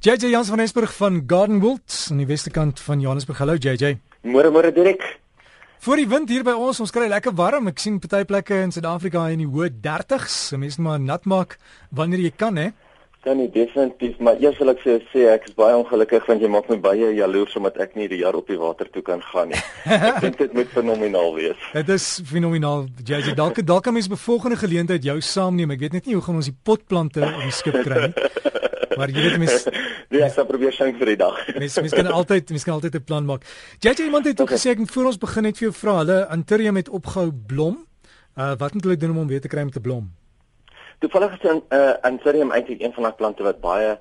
JJ Jans van Esburg van Gardenwold aan die westekant van Johannesburg. Hallo JJ. Môre môre Dirk. Voor die wind hier by ons, ons kry lekker warm. Ek sien party plekke in Suid-Afrika in die hoë 30s. Mense maar nat maak wanneer jy kan, hè. Dan nie definitief, maar eers wil ek sê sê ek is baie ongelukkig want jy maak my baie jaloers omdat ek nie die jaar op die water toe kan gaan nie. Ek dink dit moet fenomenaal wees. Dit is fenomenaal. JJ, dalk dalk kan mens bevolgende geleentheid jou saamneem. Ek weet net nie hoe gaan ons die potplante op die skip kry nie. Maar jy weet mens Nee, ek sal probeer sing vir die dag. mens mens kan altyd mens kan altyd 'n plan maak. JJ iemand het ook Okay. gesê ek moet voor ons begin net vir jou vra. Hulle Anturium het opgehou blom. Uh wat moet hulle doen om hom weer te kry om te blom? Toevallig is 'n uh, Anthurium eintlik een van daai plante wat baie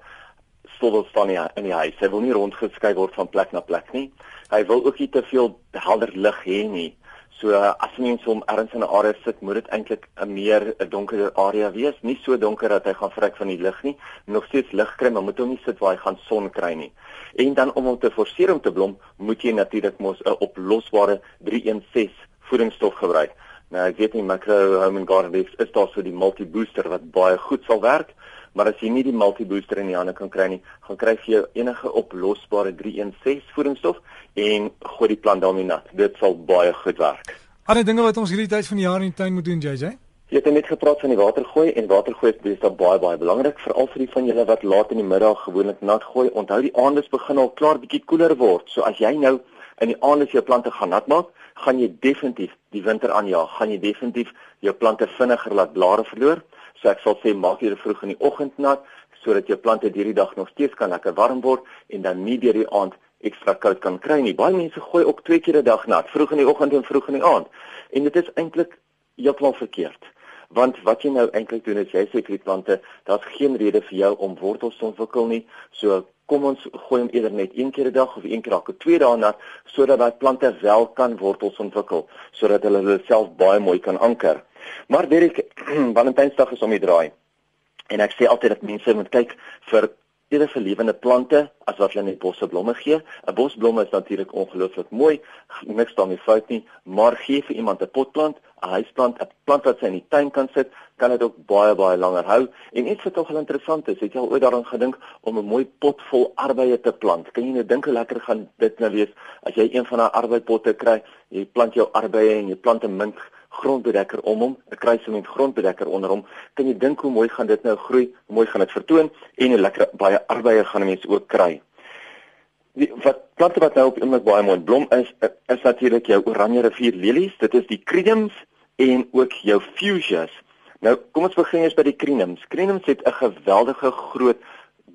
stil wil staan in die- in die huis. Hy wil nie rondgeskei word van plek na plek nie. Hy wil ook nie te veel helder lig hê nie. So as mens hom ergens in 'n area sit, moet dit eintlik 'n meer 'n donkerder area wees, nie so donker dat hy gaan vrek van die lig nie, nog steeds lig kry, maar moet hom nie sit waar hy gaan son kry nie. En dan om hom te forceer om te blom, moet jy natuurlik mos 'n oplosbare 316 voedingsstof gebruik. Nou ek weet nie Macro Home and Garden Base is daar so die multi booster wat baie goed sal werk, maar as jy nie die multi booster in die hande kan kry nie, gaan kry jy jou enige oplosbare 316 voedingsstof en gooi die plant daarmee nat. Dit sal baie goed werk. Ander dinge wat ons hierdie tyd van die jaar in die tuin moet doen, JJ? Jy het net gepraat van die watergooi en watergooi is deesdae baie baie belangrik veral vir die van julle wat laat in die middag gewoonlik nat gooi. Onthou die aandes begin al klaar bietjie koeler word. So as jy nou in die aandes jou plante gaan nat maak, gaan jy definitief die winter aanjaag. Gaan jy definitief jou plante vinniger laat blare verloor. So ek sal sê maak dit vroeg in die oggend nat sodat jou plante hierdie dag nog steeds kan lekker warm word en dan nie deur die aand ekstra koud kan kry nie. Baie mense gooi ook twee keer 'n dag nat, vroeg in die oggend en vroeg in die aand. En dit is eintlik heeltemal verkeerd. Want wat jy nou eintlik doen is jy sê vir die plante, daar's geen rede vir jou om wortels te ontwikkel nie. So kom ons gooi hom eerder net een keer 'n dag of een keer elke twee dae nat sodat daai plante wel kan wortels ontwikkel, sodat hulle hulle self baie mooi kan anker. Maar Derek, Valentynsdag is om die draai. En ek sê altyd dat mense moet kyk vir eerder vir lewende plante as wat hulle net bosse blomme gee. 'n Bosblomme is natuurlik ongelooflik mooi, niks daarmee fout nie, maar gee vir iemand 'n potplant, 'n huisplant, 'n plant wat sy in die tuin kan sit, kan dit ook baie baie langer hou. En iets wat nogal interessant is, het jy al ooit daaraan gedink om 'n mooi pot vol arbeie te plant? Kan jy nou dink hoe lekker gaan dit nou wees as jy een van daai arbeipotte kry, jy plant jou arbeie en jy plant 'n mint grondbedekker om hom, 'n kruisement grondbedekker onder hom. Kan jy dink hoe mooi gaan dit nou groei? Hoe mooi gaan dit vertoon en hoe lekker baie arbeie gaan mense ook kry. Die wat plante wat nou op oomblik baie mooi blom is, is natuurlik jou oranje rivier lelies. Dit is die crinums en ook jou fuchsias. Nou, kom ons begin eers by die crinums. Crinums het 'n geweldige groot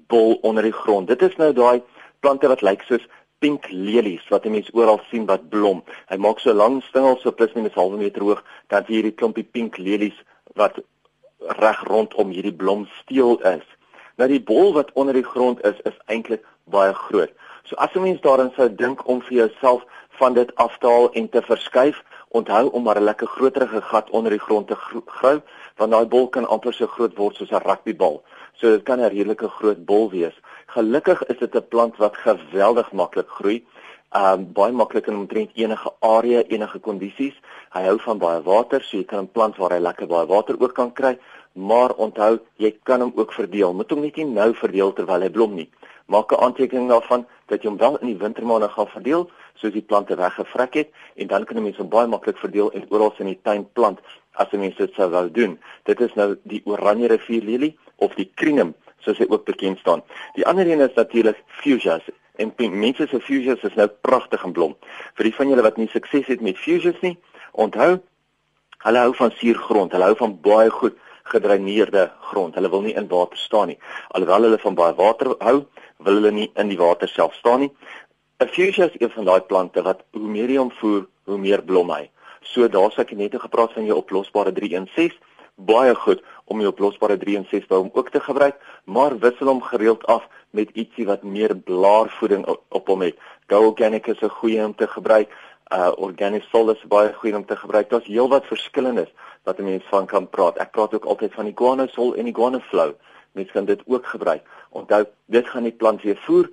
bol onder die grond. Dit is nou daai plante wat lyk soos pink lelies wat jy mens oral sien wat blom. Hy maak so lang stingels so plus minus halwe meter hoog dat hierdie klompie pink lelies wat reg rondom hierdie blomsteel is. Nou die bol wat onder die grond is is eintlik baie groot. So as 'n mens daarin sou dink om vir jouself van dit af te haal en te verskuif, onthou om maar 'n lekker groterige gat onder die grond te gro- grou, want daai bol kan amper so groot word soos 'n rugbybal. So dit kan 'n redelike groot bol wees. Gelukkig is dit 'n plant wat geweldig maklik groei. Um baie maklik in omtrent enige area, enige kondisies. Hy hou van baie water, so jy kan 'n plant waar hy lekker baie water ook kan kry, maar onthou, jy kan hom ook verdeel. Moet hom net nie nou verdeel terwyl hy blom nie. Maak 'n aantekening daarvan dat jy hom wel in die wintermaande gaan verdeel, soos die plante weggevrek het en dan kan 'n mens hom baie maklik verdeel en oral in die tuin plant as 'n mens dit sou wou doen. Dit is nou die oranje rivierlelie of die crinum soos hy ook bekend staan. Die ander een is natuurlik fuchsias. En mense se fuchsias is nou pragtig in blom. Vir die van julle wat nie sukses het met fuchsias nie, onthou, hulle hou van suurgrond. Hulle hou van baie goed gedreineerde grond. Hulle wil nie in water staan nie. Alhoewel hulle van baie water hou, wil hulle nie in die water self staan nie. 'n Fuchsia is een van daai plante wat hoe meer jy hom voer, hoe meer blom hy. So daar's ek net gepraat van jou oplosbare 316 baie goed om jou oplosbare 316 by hom ook te gebruik, maar wissel hom gereeld af met ietsie wat meer blaarvoeding op, hom het. Go Organic is 'n goeie om te gebruik. Uh Organic Sol is baie goed om te gebruik. Daar's heelwat verskillendes wat 'n mens van kan praat. Ek praat ook altyd van Iguana Sol en Iguana Flow. Mens kan dit ook gebruik. Onthou, dit gaan die plant weer voer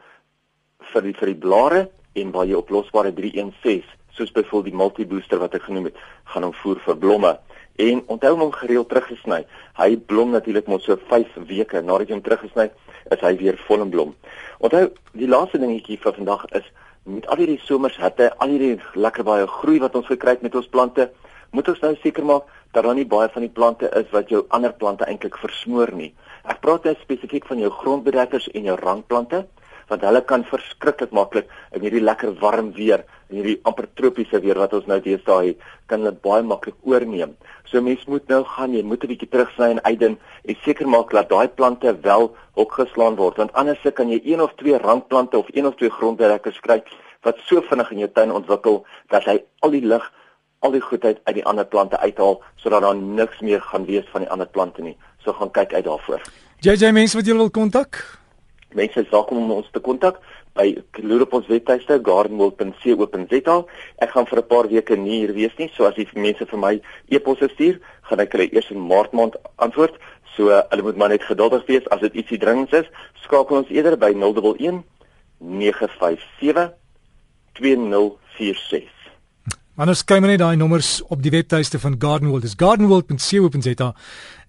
vir die vir die blare en waar jy oplosbare 316 soos byvoorbeeld die multi booster wat ek genoem het, gaan hom voer vir blomme. En onthou hom gereeld teruggesny. Hy blom natuurlik mos so 5 weke nadat jy hom teruggesny is hy weer vol in blom. Onthou, die laaste dingetjie vir vandag is met al hierdie somershitte, al hierdie lekker baie groei wat ons gekry het met ons plante, moet ons nou seker maak dat daar nie baie van die plante is wat jou ander plante eintlik versmoor nie. Ek praat nou spesifiek van jou grondbedekkers en jou rankplante want hulle kan verskriklik maklik in hierdie lekker warm weer en hierdie amper tropiese weer wat ons nou deesdae het, kan hulle baie maklik oorneem. So mens moet nou gaan, jy moet 'n bietjie terugsny en uitdin en seker maak dat daai plante wel hokgeslaan word want anders kan jy een of twee rankplante of een of twee grondbedekkers kry wat so vinnig in jou tuin ontwikkel dat hy al die lig al die goedheid uit die ander plante uithaal sodat daar niks meer gaan wees van die ander plante nie. So gaan kyk uit daarvoor. JJ mense wat jy wil kontak? Mense is welkom om ons te kontak by loop ons webtuiste gardenwold.co.za. Ek gaan vir 'n paar weke nie hier wees nie, so as die mense vir my e-posse stuur, gaan ek hulle eers in Maart maand antwoord. So uh, hulle moet maar net geduldig wees as dit ietsie dringends is. Skakel ons eerder by 011 957 2046. Anders kry men net daai nommers op die webtuiste van Gardenwold. Dis gardenwold.co.za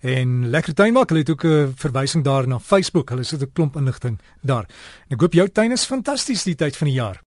en lekker tuin maak. Hulle het ook 'n verwysing daar na Facebook. Hulle sit 'n klomp inligting daar. En ek hoop jou tuin is fantasties die tyd van die jaar.